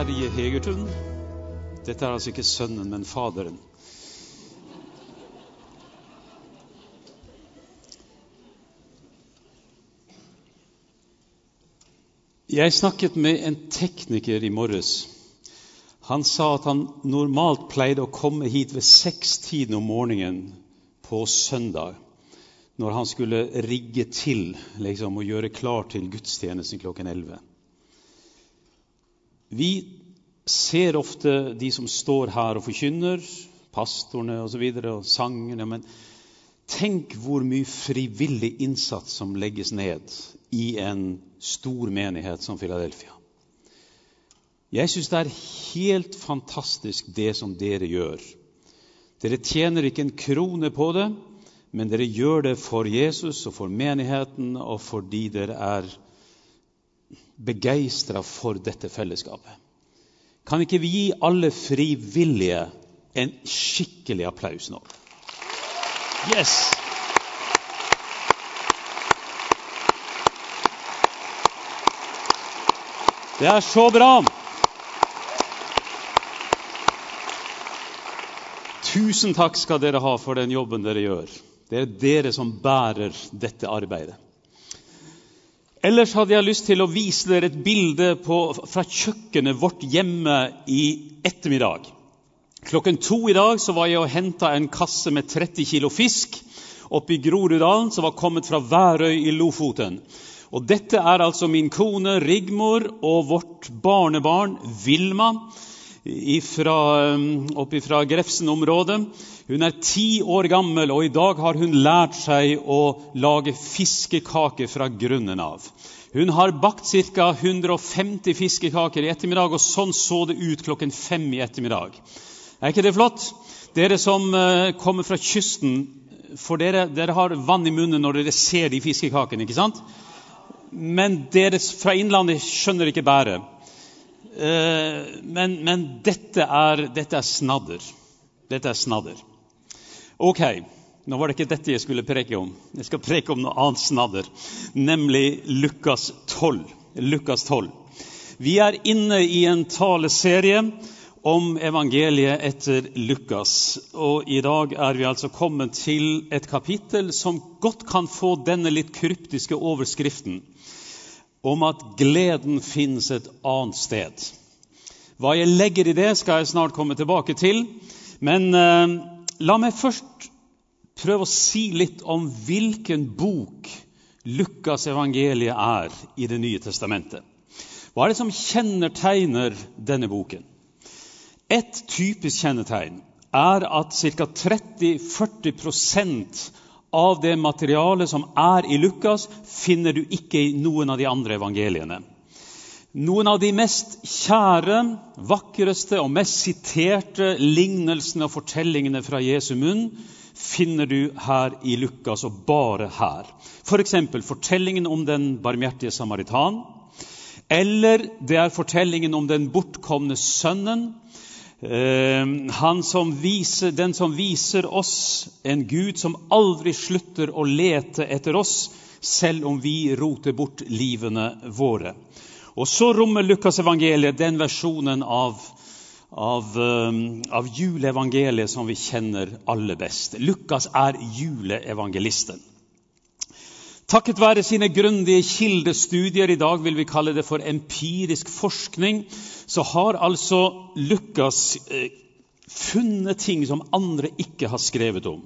Terje Hegertun. Dette er altså ikke sønnen, men faderen. Jeg snakket med en tekniker i morges. Han sa at han normalt pleide å komme hit ved sekstiden om morgenen på søndag når han skulle rigge til liksom, og gjøre klar til gudstjenesten klokken 11. Vi ser ofte de som står her og forkynner, pastorene osv., og, og sangerne, men tenk hvor mye frivillig innsats som legges ned i en stor menighet som Philadelphia. Jeg syns det er helt fantastisk det som dere gjør. Dere tjener ikke en krone på det, men dere gjør det for Jesus og for menigheten og fordi dere er begeistra for dette fellesskapet. Kan ikke vi gi alle frivillige en skikkelig applaus nå? Yes! Det er så bra! Tusen takk skal dere ha for den jobben dere gjør. Det er dere som bærer dette arbeidet. Ellers hadde jeg lyst til å vise dere et bilde på, fra kjøkkenet vårt hjemme i ettermiddag. Klokken to i dag var jeg og henta en kasse med 30 kilo fisk oppe i Groruddalen, som var kommet fra Værøy i Lofoten. Og Dette er altså min kone Rigmor og vårt barnebarn Vilma fra Grefsen-området. Hun er ti år gammel, og i dag har hun lært seg å lage fiskekaker fra grunnen av. Hun har bakt ca. 150 fiskekaker i ettermiddag, og sånn så det ut klokken fem i ettermiddag. Er ikke det flott? Dere som uh, kommer fra kysten, for dere, dere har vann i munnen når dere ser de fiskekakene, ikke sant? Men dere fra innlandet skjønner ikke bæret. Eh, men, men dette, er, dette, er, snadder. Dette er snadder. Ok, nå var det ikke dette jeg skulle preke om. Jeg skal preke om noe annet snadder, nemlig Lukas 12. Lukas 12. Vi er inne i en taleserie om evangeliet etter Lukas. Og i dag er vi altså kommet til et kapittel som godt kan få denne litt kryptiske overskriften om at gleden finnes et annet sted. Hva jeg legger i det, skal jeg snart komme tilbake til. Men eh, la meg først prøve å si litt om hvilken bok Lukas evangeliet er i Det nye testamentet. Hva er det som kjennetegner denne boken? Et typisk kjennetegn er at ca. 30-40 av det materialet som er i Lukas, finner du ikke i noen av de andre evangeliene. Noen av de mest kjære, vakreste og mest siterte lignelsene og fortellingene fra Jesu munn finner du her i Lukas, og bare her. F.eks. For fortellingen om den barmhjertige samaritan. Eller det er fortellingen om den bortkomne sønnen, som viser, den som viser oss en Gud som aldri slutter å lete etter oss, selv om vi roter bort livene våre. Og så rommer Lukasevangeliet den versjonen av, av, eh, av juleevangeliet som vi kjenner aller best. Lukas er juleevangelisten. Takket være sine grundige kildestudier, i dag vil vi kalle det for empirisk forskning, så har altså Lukas eh, funnet ting som andre ikke har skrevet om.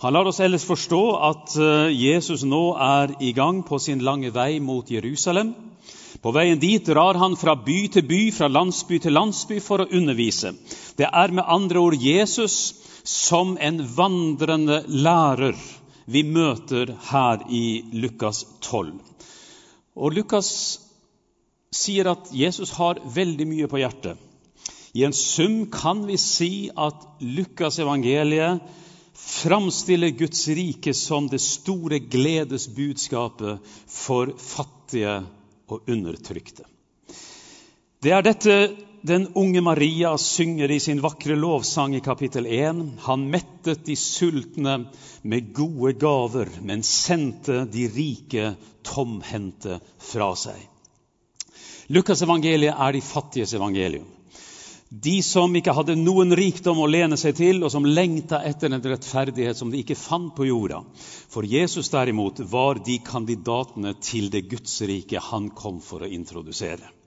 Han lar oss ellers forstå at eh, Jesus nå er i gang på sin lange vei mot Jerusalem. På veien dit drar han fra by til by, fra landsby til landsby, for å undervise. Det er med andre ord Jesus som en vandrende lærer vi møter her i Lukas 12. Og Lukas sier at Jesus har veldig mye på hjertet. I en sum kan vi si at Lukas evangeliet framstiller Guds rike som det store gledesbudskapet for fattige og undertrykte. Det er dette den unge Maria synger i sin vakre lovsang i kapittel 1. Han mettet de sultne med gode gaver, men sendte de rike tomhendte fra seg. Lukas' evangeliet er de fattiges evangelium. De som ikke hadde noen rikdom å lene seg til, og som lengta etter en rettferdighet som de ikke fant på jorda. For Jesus derimot var de kandidatene til det Guds rike han kom for å introdusere.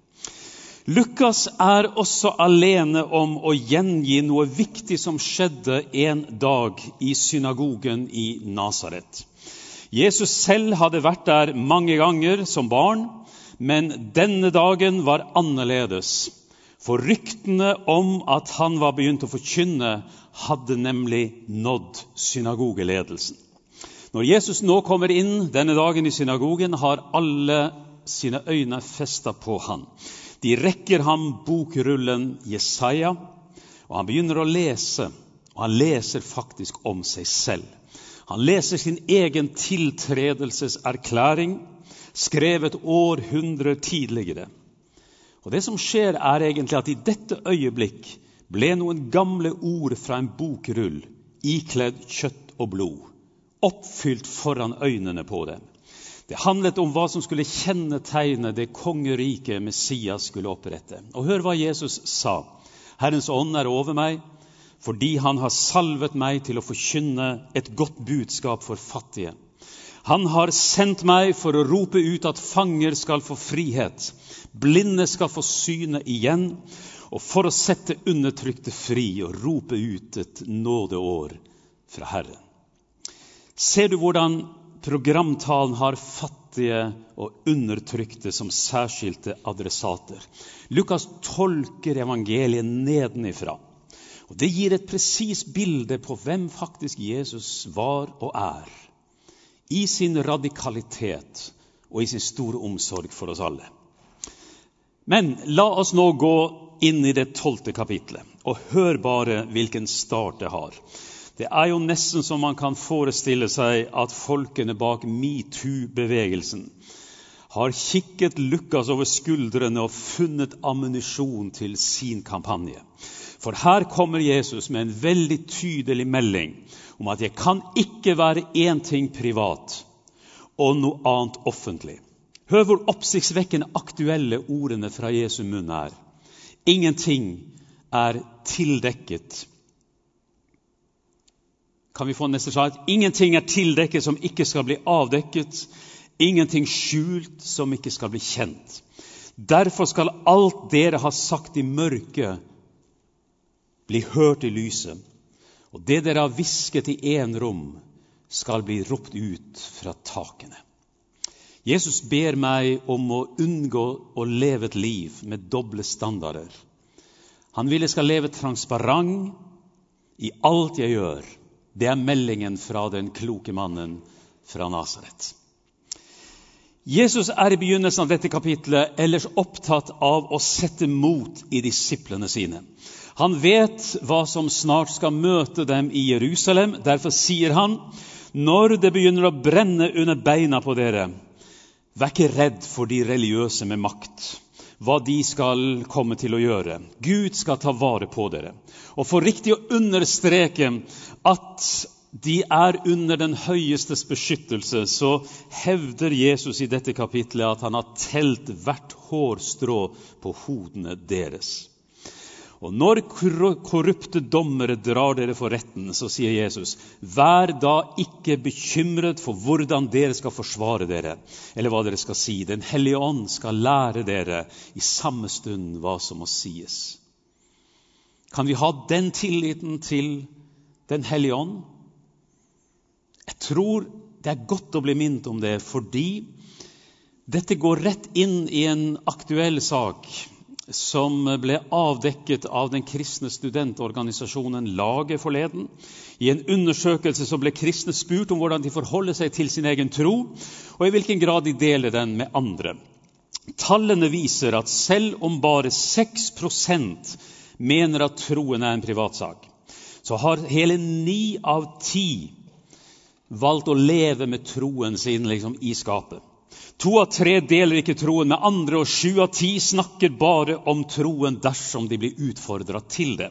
Lukas er også alene om å gjengi noe viktig som skjedde en dag i synagogen i Nasaret. Jesus selv hadde vært der mange ganger som barn, men denne dagen var annerledes. For ryktene om at han var begynt å forkynne, hadde nemlig nådd synagogeledelsen. Når Jesus nå kommer inn denne dagen i synagogen, har alle sine øyne festa på han. De rekker ham bokrullen Jesaja, og han begynner å lese. Og han leser faktisk om seg selv. Han leser sin egen tiltredelseserklæring, skrevet århundrer tidligere. Og Det som skjer, er egentlig at i dette øyeblikk ble noen gamle ord fra en bokrull ikledd kjøtt og blod, oppfylt foran øynene på dem. Det handlet om hva som skulle kjennetegne det kongeriket Messias skulle opprette. Og hør hva Jesus sa. Herrens ånd er over meg, fordi han har salvet meg til å forkynne et godt budskap for fattige. Han har sendt meg for å rope ut at fanger skal få frihet, blinde skal få syne igjen, og for å sette undertrykte fri og rope ut et nådeår fra Herren. Ser du hvordan programtalen har fattige og undertrykte som særskilte adressater? Lukas tolker evangeliet nedenifra. Og Det gir et presist bilde på hvem faktisk Jesus var og er i sin radikalitet og i sin store omsorg for oss alle. Men la oss nå gå inn i det tolvte kapitlet, og hør bare hvilken start det har. Det er jo nesten som man kan forestille seg at folkene bak metoo-bevegelsen har kikket Lukas over skuldrene og funnet ammunisjon til sin kampanje. For her kommer Jesus med en veldig tydelig melding om at jeg kan ikke være én ting privat og noe annet offentlig. Hør hvor oppsiktsvekkende aktuelle ordene fra Jesu munn er. Ingenting er tildekket. Kan vi få neste slide? Ingenting er tildekket som ikke skal bli avdekket. Ingenting skjult som ikke skal bli kjent. Derfor skal alt dere har sagt i mørket, bli hørt i lyset. Og det dere har hvisket i én rom, skal bli ropt ut fra takene. Jesus ber meg om å unngå å leve et liv med doble standarder. Han vil jeg skal leve transparent i alt jeg gjør. Det er meldingen fra den kloke mannen fra Nasaret. Jesus er i begynnelsen av dette kapitlet ellers opptatt av å sette mot i disiplene sine. Han vet hva som snart skal møte dem i Jerusalem. Derfor sier han, når det begynner å brenne under beina på dere, vær ikke redd for de religiøse med makt, hva de skal komme til å gjøre. Gud skal ta vare på dere. Og for riktig å understreke at de er under den høyestes beskyttelse, så hevder Jesus i dette kapitlet at han har telt hvert hårstrå på hodene deres. Og når korrupte dommere drar dere for retten, så sier Jesus, vær da ikke bekymret for hvordan dere skal forsvare dere, eller hva dere skal si. Den hellige ånd skal lære dere i samme stund hva som må sies. Kan vi ha den tilliten til Den hellige ånd? Jeg tror det er godt å bli minnet om det, fordi dette går rett inn i en aktuell sak som ble avdekket av den kristne studentorganisasjonen Laget forleden. I en undersøkelse så ble kristne spurt om hvordan de forholder seg til sin egen tro, og i hvilken grad de deler den med andre. Tallene viser at selv om bare 6% mener at troen er en privatsak, så har hele ni av ti valgt å leve med troen sin liksom, i skapet. To av tre deler ikke troen med andre, og sju av ti snakker bare om troen dersom de blir utfordra til det.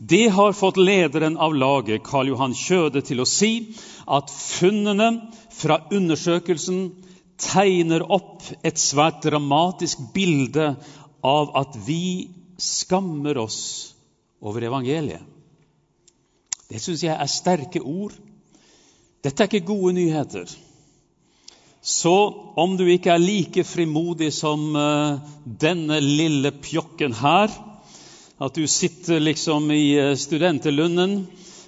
Det har fått lederen av laget, Karl Johan Kjøde, til å si at funnene fra undersøkelsen tegner opp et svært dramatisk bilde av at vi skammer oss over evangeliet. Det syns jeg er sterke ord. Dette er ikke gode nyheter. Så om du ikke er like frimodig som uh, denne lille pjokken her, at du sitter liksom i studentelunden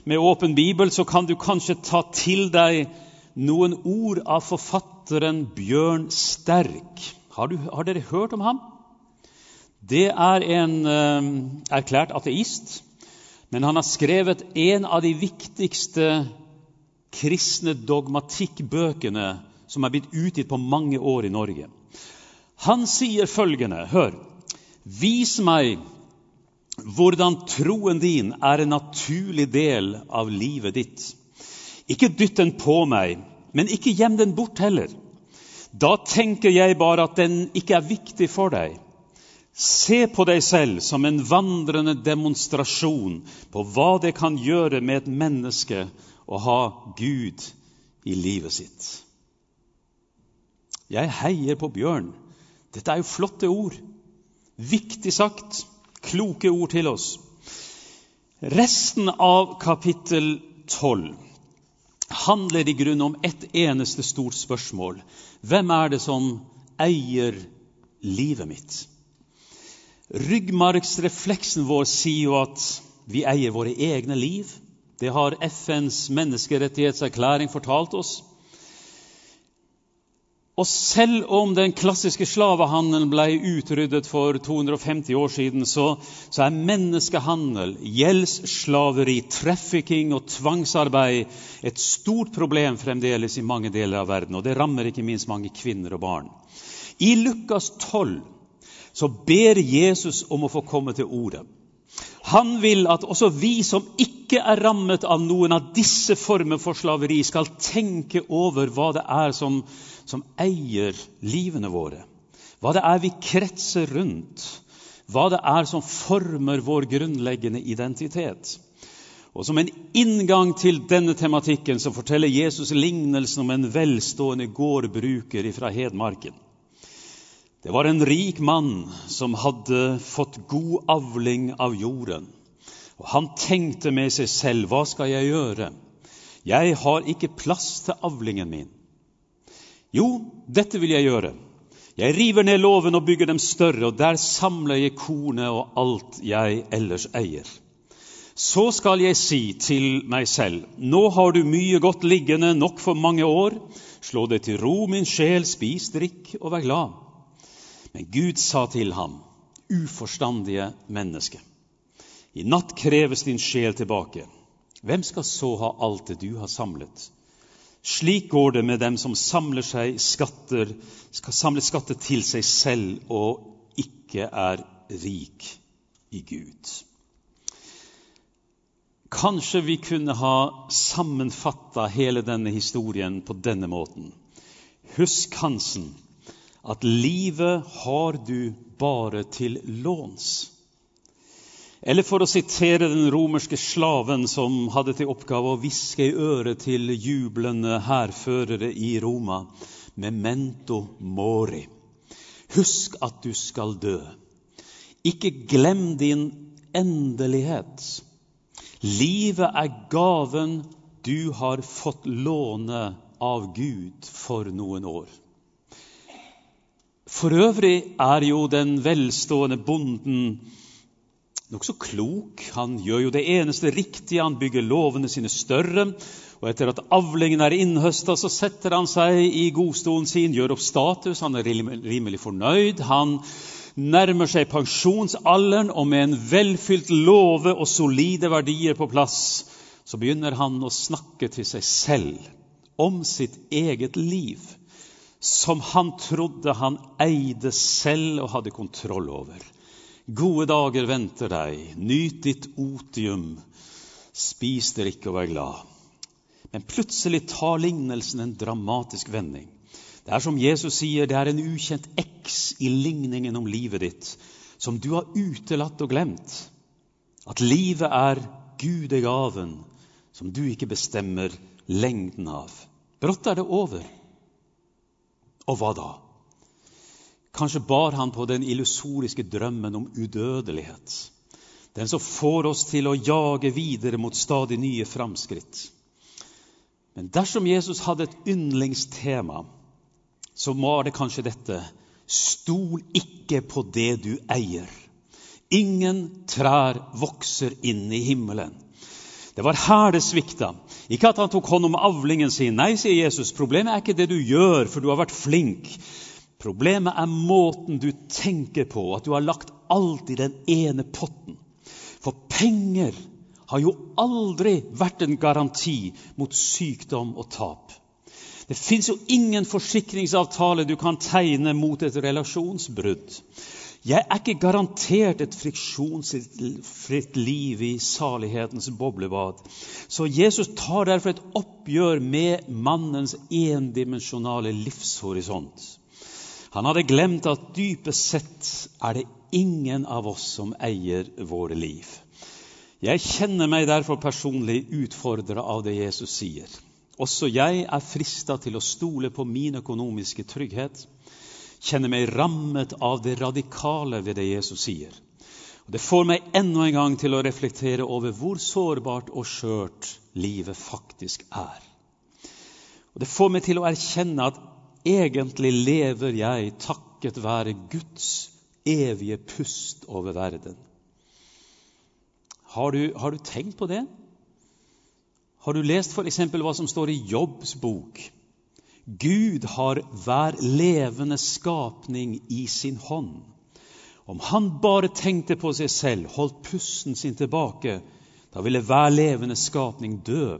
med åpen bibel, så kan du kanskje ta til deg noen ord av forfatteren Bjørn Sterk. Har, du, har dere hørt om ham? Det er en uh, erklært ateist, men han har skrevet en av de viktigste kristne dogmatikkbøkene som er blitt utgitt på mange år i Norge. Han sier følgende Hør. Vis meg hvordan troen din er en naturlig del av livet ditt. Ikke dytt den på meg, men ikke gjem den bort heller. Da tenker jeg bare at den ikke er viktig for deg. Se på deg selv som en vandrende demonstrasjon på hva det kan gjøre med et menneske å ha Gud i livet sitt. Jeg heier på Bjørn. Dette er jo flotte ord. Viktig sagt. Kloke ord til oss. Resten av kapittel 12 handler i grunnen om ett eneste stort spørsmål. Hvem er det som eier livet mitt? Ryggmargsrefleksen vår sier jo at vi eier våre egne liv. Det har FNs menneskerettighetserklæring fortalt oss. Og selv om den klassiske slavehandelen ble utryddet for 250 år siden, så, så er menneskehandel, gjeldsslaveri, trafficking og tvangsarbeid et stort problem fremdeles i mange deler av verden. Og det rammer ikke minst mange kvinner og barn. I Lukas 12 så ber Jesus om å få komme til ordet. Han vil at også vi som ikke er rammet av noen av disse former for slaveri, skal tenke over hva det er som, som eier livene våre. Hva det er vi kretser rundt. Hva det er som former vår grunnleggende identitet. Og Som en inngang til denne tematikken så forteller Jesus lignelsen om en velstående gårdbruker fra Hedmarken. Det var en rik mann som hadde fått god avling av jorden. Og Han tenkte med seg selv, hva skal jeg gjøre? Jeg har ikke plass til avlingen min. Jo, dette vil jeg gjøre. Jeg river ned låven og bygger dem større, og der samler jeg kornet og alt jeg ellers eier. Så skal jeg si til meg selv, nå har du mye godt liggende nok for mange år. Slå deg til ro, min sjel, spis, drikk og vær glad. Men Gud sa til ham, uforstandige menneske, i natt kreves din sjel tilbake. Hvem skal så ha alt det du har samlet? Slik går det med dem som samler seg skatter, skal samle skatter til seg selv og ikke er rik i Gud. Kanskje vi kunne ha sammenfatta hele denne historien på denne måten. Husk Hansen at livet har du bare til låns. Eller for å sitere den romerske slaven som hadde til oppgave å hviske i øret til jublende hærførere i Roma, memento mori. Husk at du skal dø. Ikke glem din endelighet. Livet er gaven du har fått låne av Gud for noen år. For øvrig er jo den velstående bonden nokså klok. Han gjør jo det eneste riktige, han bygger lovene sine større. Og etter at avlingen er innhøsta, så setter han seg i godstolen sin, gjør opp status, han er rimelig fornøyd. Han nærmer seg pensjonsalderen, og med en velfylt låve og solide verdier på plass, så begynner han å snakke til seg selv om sitt eget liv som han trodde han eide selv og hadde kontroll over. Gode dager venter deg, nyt ditt otium, spis, drikk og vær glad. Men plutselig tar lignelsen en dramatisk vending. Det er som Jesus sier, det er en ukjent X i ligningen om livet ditt, som du har utelatt og glemt. At livet er gudegaven som du ikke bestemmer lengden av. Brått er det over. Og hva da? Kanskje bar han på den illusoriske drømmen om udødelighet. Den som får oss til å jage videre mot stadig nye framskritt. Men dersom Jesus hadde et yndlingstema, så var det kanskje dette Stol ikke på det du eier. Ingen trær vokser inn i himmelen. Det var her det svikta. Ikke at han tok hånd om avlingen sin. Nei, sier Jesus, problemet er ikke det du gjør, for du har vært flink. Problemet er måten du tenker på, at du har lagt alt i den ene potten. For penger har jo aldri vært en garanti mot sykdom og tap. Det fins jo ingen forsikringsavtale du kan tegne mot et relasjonsbrudd. Jeg er ikke garantert et friksjonsfritt liv i salighetens boblebad. Så Jesus tar derfor et oppgjør med mannens endimensjonale livshorisont. Han hadde glemt at dypest sett er det ingen av oss som eier våre liv. Jeg kjenner meg derfor personlig utfordra av det Jesus sier. Også jeg er frista til å stole på min økonomiske trygghet kjenner meg rammet av det radikale ved det Jesus sier. Og det får meg enda en gang til å reflektere over hvor sårbart og skjørt livet faktisk er. Og Det får meg til å erkjenne at egentlig lever jeg takket være Guds evige pust over verden. Har du, har du tenkt på det? Har du lest f.eks. hva som står i Jobbs bok? Gud har hver levende skapning i sin hånd. Om han bare tenkte på seg selv, holdt pusten sin tilbake, da ville hver levende skapning dø,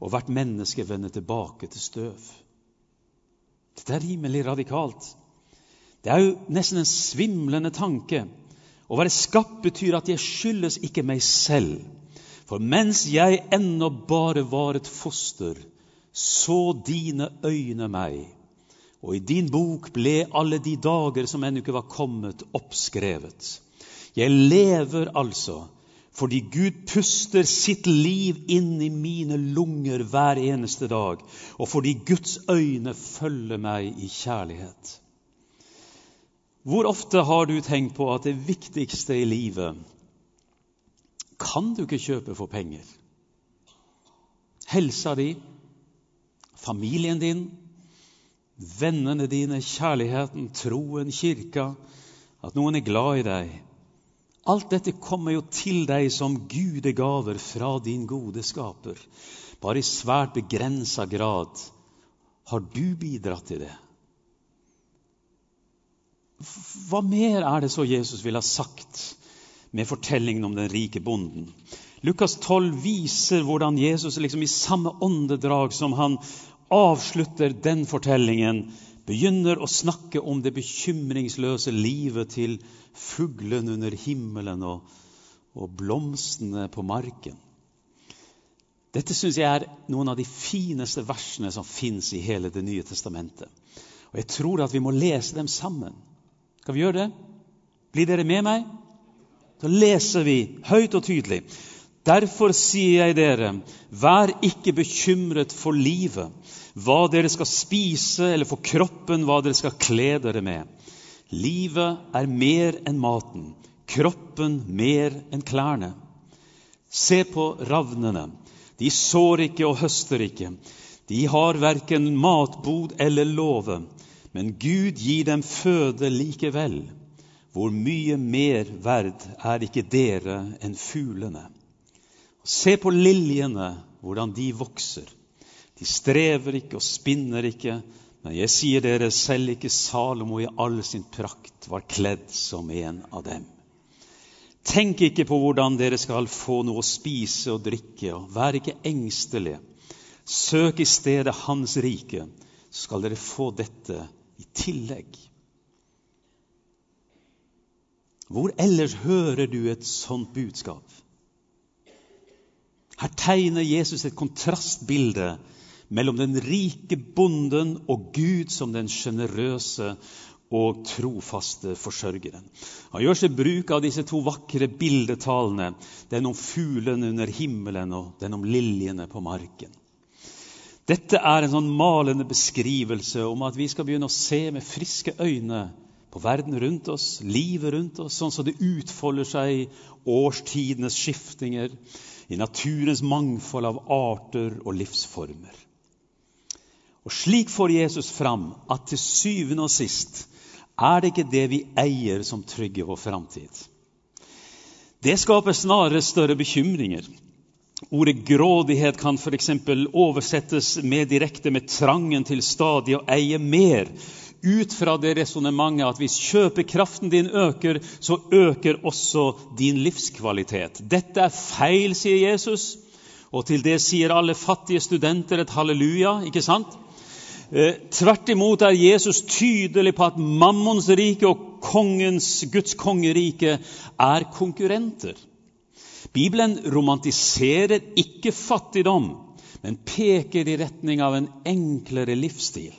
og hvert menneske vende tilbake til støv. Dette er rimelig radikalt. Det er jo nesten en svimlende tanke. Å være skapt betyr at jeg skyldes ikke meg selv. For mens jeg ennå bare var et foster, så dine øyne meg, og i din bok ble alle de dager som ennå ikke var kommet, oppskrevet. Jeg lever altså fordi Gud puster sitt liv inn i mine lunger hver eneste dag, og fordi Guds øyne følger meg i kjærlighet. Hvor ofte har du tenkt på at det viktigste i livet kan du ikke kjøpe for penger? Helsa di, familien din, vennene dine, kjærligheten, troen, kirka, at noen er glad i deg. Alt dette kommer jo til deg som gudegaver fra din gode skaper. Bare i svært begrensa grad har du bidratt til det. Hva mer er det så Jesus ville ha sagt med fortellingen om den rike bonden? Lukas 12 viser hvordan Jesus liksom i samme åndedrag som han avslutter den fortellingen, begynner å snakke om det bekymringsløse livet til fuglen under himmelen og, og blomstene på marken. Dette syns jeg er noen av de fineste versene som fins i hele Det nye testamentet. Og Jeg tror at vi må lese dem sammen. Skal vi gjøre det? Blir dere med meg? Så leser vi høyt og tydelig. Derfor sier jeg dere, vær ikke bekymret for livet, hva dere skal spise, eller for kroppen, hva dere skal kle dere med. Livet er mer enn maten, kroppen mer enn klærne. Se på ravnene. De sår ikke og høster ikke. De har verken matbod eller låve, men Gud gir dem føde likevel. Hvor mye mer verd er ikke dere enn fuglene? Se på liljene, hvordan de vokser. De strever ikke og spinner ikke, men jeg sier dere, selv ikke Salomo i all sin prakt var kledd som en av dem. Tenk ikke på hvordan dere skal få noe å spise og drikke, og vær ikke engstelige. Søk i stedet Hans rike, så skal dere få dette i tillegg. Hvor ellers hører du et sånt budskap? Her tegner Jesus et kontrastbilde mellom den rike bonden og Gud som den sjenerøse og trofaste forsørgeren. Han gjør seg bruk av disse to vakre bildetalene, den om fuglene under himmelen og den om liljene på marken. Dette er en sånn malende beskrivelse om at vi skal begynne å se med friske øyne på verden rundt oss, livet rundt oss, sånn som det utfolder seg årstidenes skiftinger, i naturens mangfold av arter og livsformer. Og Slik får Jesus fram at til syvende og sist er det ikke det vi eier, som trygger vår framtid. Det skaper snarere større bekymringer. Ordet grådighet kan f.eks. oversettes mer direkte med trangen til stadig å eie mer, ut fra det resonnementet at hvis kjøpekraften din øker, så øker også din livskvalitet. Dette er feil, sier Jesus, og til det sier alle fattige studenter et halleluja. ikke sant? Eh, tvert imot er Jesus tydelig på at mammons rike og kongens, Guds kongerike er konkurrenter. Bibelen romantiserer ikke fattigdom, men peker i retning av en enklere livsstil.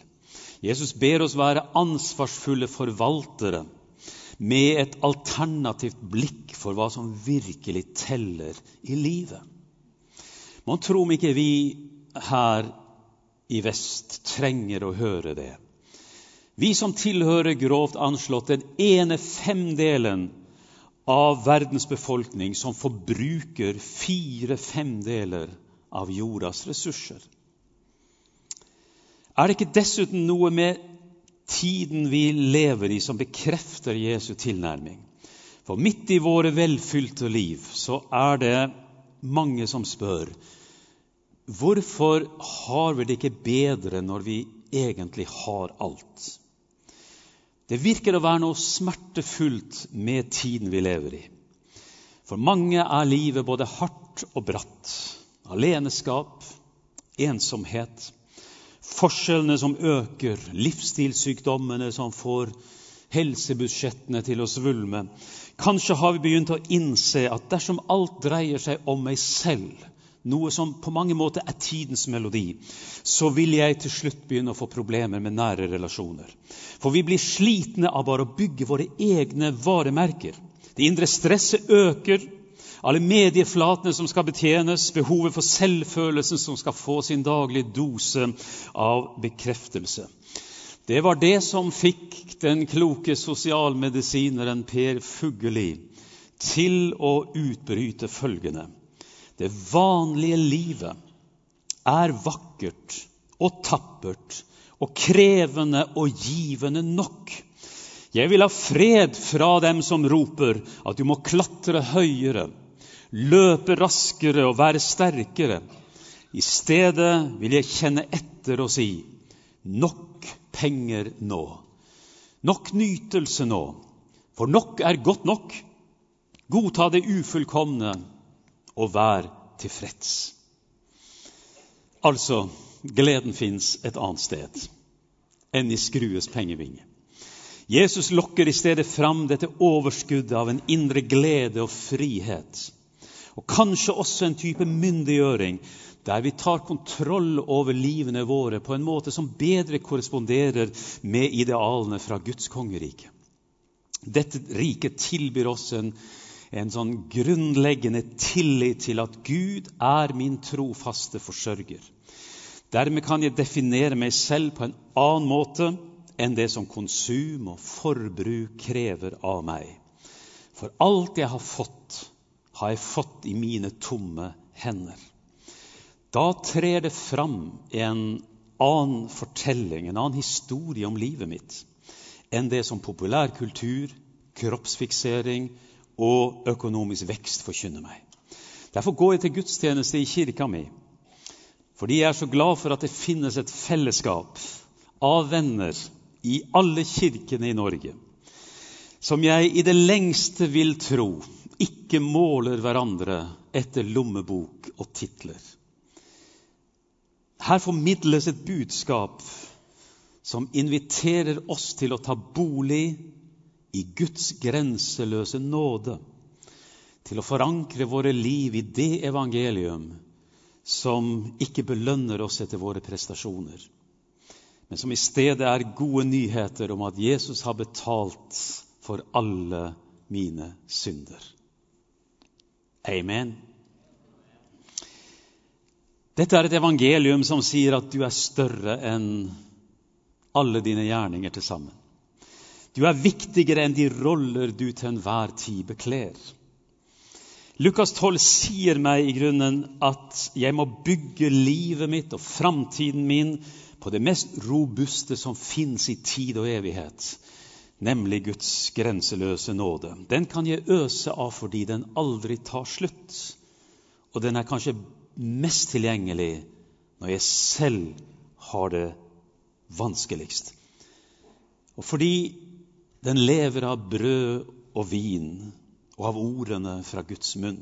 Jesus ber oss være ansvarsfulle forvaltere med et alternativt blikk for hva som virkelig teller i livet. Man tror om ikke vi her i vest trenger å høre det. Vi som tilhører grovt anslått den ene femdelen av verdens befolkning som forbruker fire femdeler av jordas ressurser. Er det ikke dessuten noe med tiden vi lever i, som bekrefter Jesu tilnærming? For midt i våre velfylte liv så er det mange som spør Hvorfor har vi det ikke bedre når vi egentlig har alt? Det virker å være noe smertefullt med tiden vi lever i. For mange er livet både hardt og bratt. Aleneskap, ensomhet, forskjellene som øker, livsstilssykdommene som får helsebudsjettene til å svulme. Kanskje har vi begynt å innse at dersom alt dreier seg om meg selv, noe som på mange måter er tidens melodi, så vil jeg til slutt begynne å få problemer med nære relasjoner. For vi blir slitne av bare å bygge våre egne varemerker. Det indre stresset øker. Alle medieflatene som skal betjenes, behovet for selvfølelsen som skal få sin daglige dose av bekreftelse. Det var det som fikk den kloke sosialmedisineren Per Fugelli til å utbryte følgende det vanlige livet er vakkert og tappert og krevende og givende nok. Jeg vil ha fred fra dem som roper at du må klatre høyere, løpe raskere og være sterkere. I stedet vil jeg kjenne etter og si nok penger nå. Nok nytelse nå. For nok er godt nok. Godta det ufullkomne og vær tilfreds. Altså, gleden fins et annet sted enn i skrues pengevinge. Jesus lokker i stedet fram dette overskuddet av en indre glede og frihet. Og kanskje også en type myndiggjøring der vi tar kontroll over livene våre på en måte som bedre korresponderer med idealene fra Guds kongerike. Dette riket tilbyr oss en en sånn grunnleggende tillit til at Gud er min trofaste forsørger. Dermed kan jeg definere meg selv på en annen måte enn det som konsum og forbruk krever av meg. For alt jeg har fått, har jeg fått i mine tomme hender. Da trer det fram en annen fortelling, en annen historie om livet mitt, enn det som populærkultur, kroppsfiksering, og økonomisk vekst forkynner meg. Derfor går jeg til gudstjeneste i kirka mi, fordi jeg er så glad for at det finnes et fellesskap av venner i alle kirkene i Norge, som jeg i det lengste vil tro ikke måler hverandre etter lommebok og titler. Her formidles et budskap som inviterer oss til å ta bolig i Guds grenseløse nåde til å forankre våre liv i det evangelium som ikke belønner oss etter våre prestasjoner, men som i stedet er gode nyheter om at Jesus har betalt for alle mine synder. Amen. Dette er et evangelium som sier at du er større enn alle dine gjerninger til sammen. Du er viktigere enn de roller du til enhver tid bekler. Lukas 12 sier meg i grunnen at jeg må bygge livet mitt og framtiden min på det mest robuste som fins i tid og evighet, nemlig Guds grenseløse nåde. Den kan jeg øse av fordi den aldri tar slutt, og den er kanskje mest tilgjengelig når jeg selv har det vanskeligst. Og fordi den lever av brød og vin og av ordene fra Guds munn.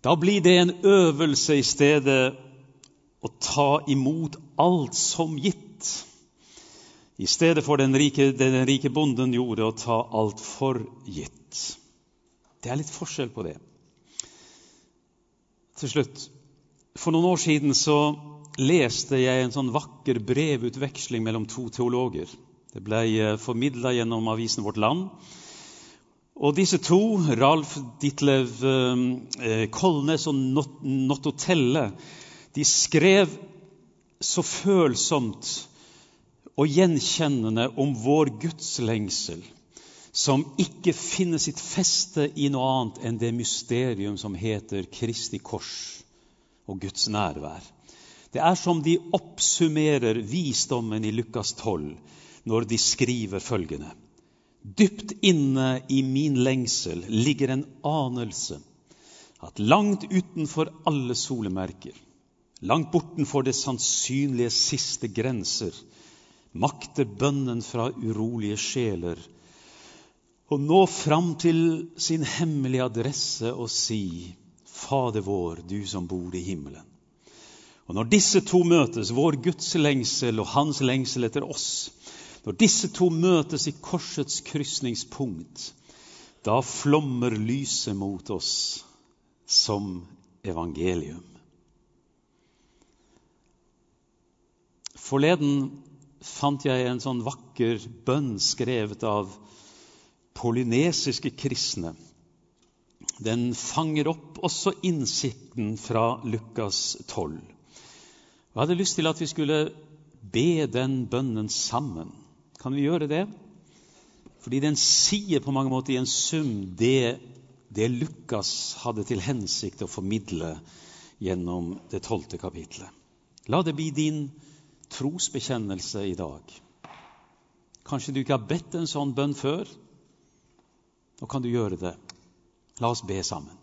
Da blir det en øvelse i stedet å ta imot alt som gitt, i stedet for den rike, det den rike bonden gjorde, å ta alt for gitt. Det er litt forskjell på det. Til slutt. For noen år siden så leste jeg en sånn vakker brevutveksling mellom to teologer. Det ble eh, formidla gjennom avisen Vårt Land. Og disse to, Ralf Ditlev eh, Kolnes og Notto Telle, de skrev så følsomt og gjenkjennende om vår gudslengsel, som ikke finner sitt feste i noe annet enn det mysterium som heter Kristi kors og Guds nærvær. Det er som de oppsummerer visdommen i Lukas 12 når de skriver følgende. Dypt inne i min lengsel ligger en anelse at langt utenfor alle solemerker, langt bortenfor det sannsynlige siste grenser, makter bønnen fra urolige sjeler å nå fram til sin hemmelige adresse og si, Fader vår, du som bor i himmelen. Og Når disse to møtes, vår Guds lengsel og hans lengsel etter oss, når disse to møtes i korsets krysningspunkt, da flommer lyset mot oss som evangelium. Forleden fant jeg en sånn vakker bønn skrevet av polynesiske kristne. Den fanger opp også innsikten fra Lukas 12. Jeg hadde lyst til at vi skulle be den bønnen sammen. Kan vi gjøre det? Fordi den sier på mange måter i en sum det, det Lukas hadde til hensikt å formidle gjennom det tolvte kapitlet. La det bli din trosbekjennelse i dag. Kanskje du ikke har bedt en sånn bønn før? Nå kan du gjøre det. La oss be sammen.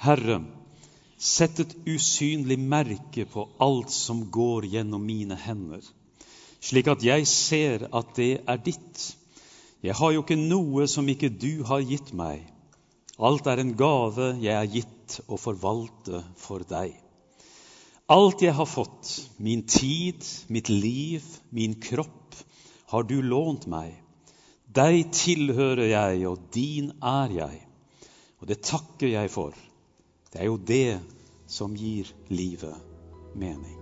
Herre, sett et usynlig merke på alt som går gjennom mine hender slik at jeg ser at det er ditt. Jeg har jo ikke noe som ikke du har gitt meg. Alt er en gave jeg er gitt å forvalte for deg. Alt jeg har fått, min tid, mitt liv, min kropp, har du lånt meg. Deg tilhører jeg, og din er jeg. Og det takker jeg for. Det er jo det som gir livet mening.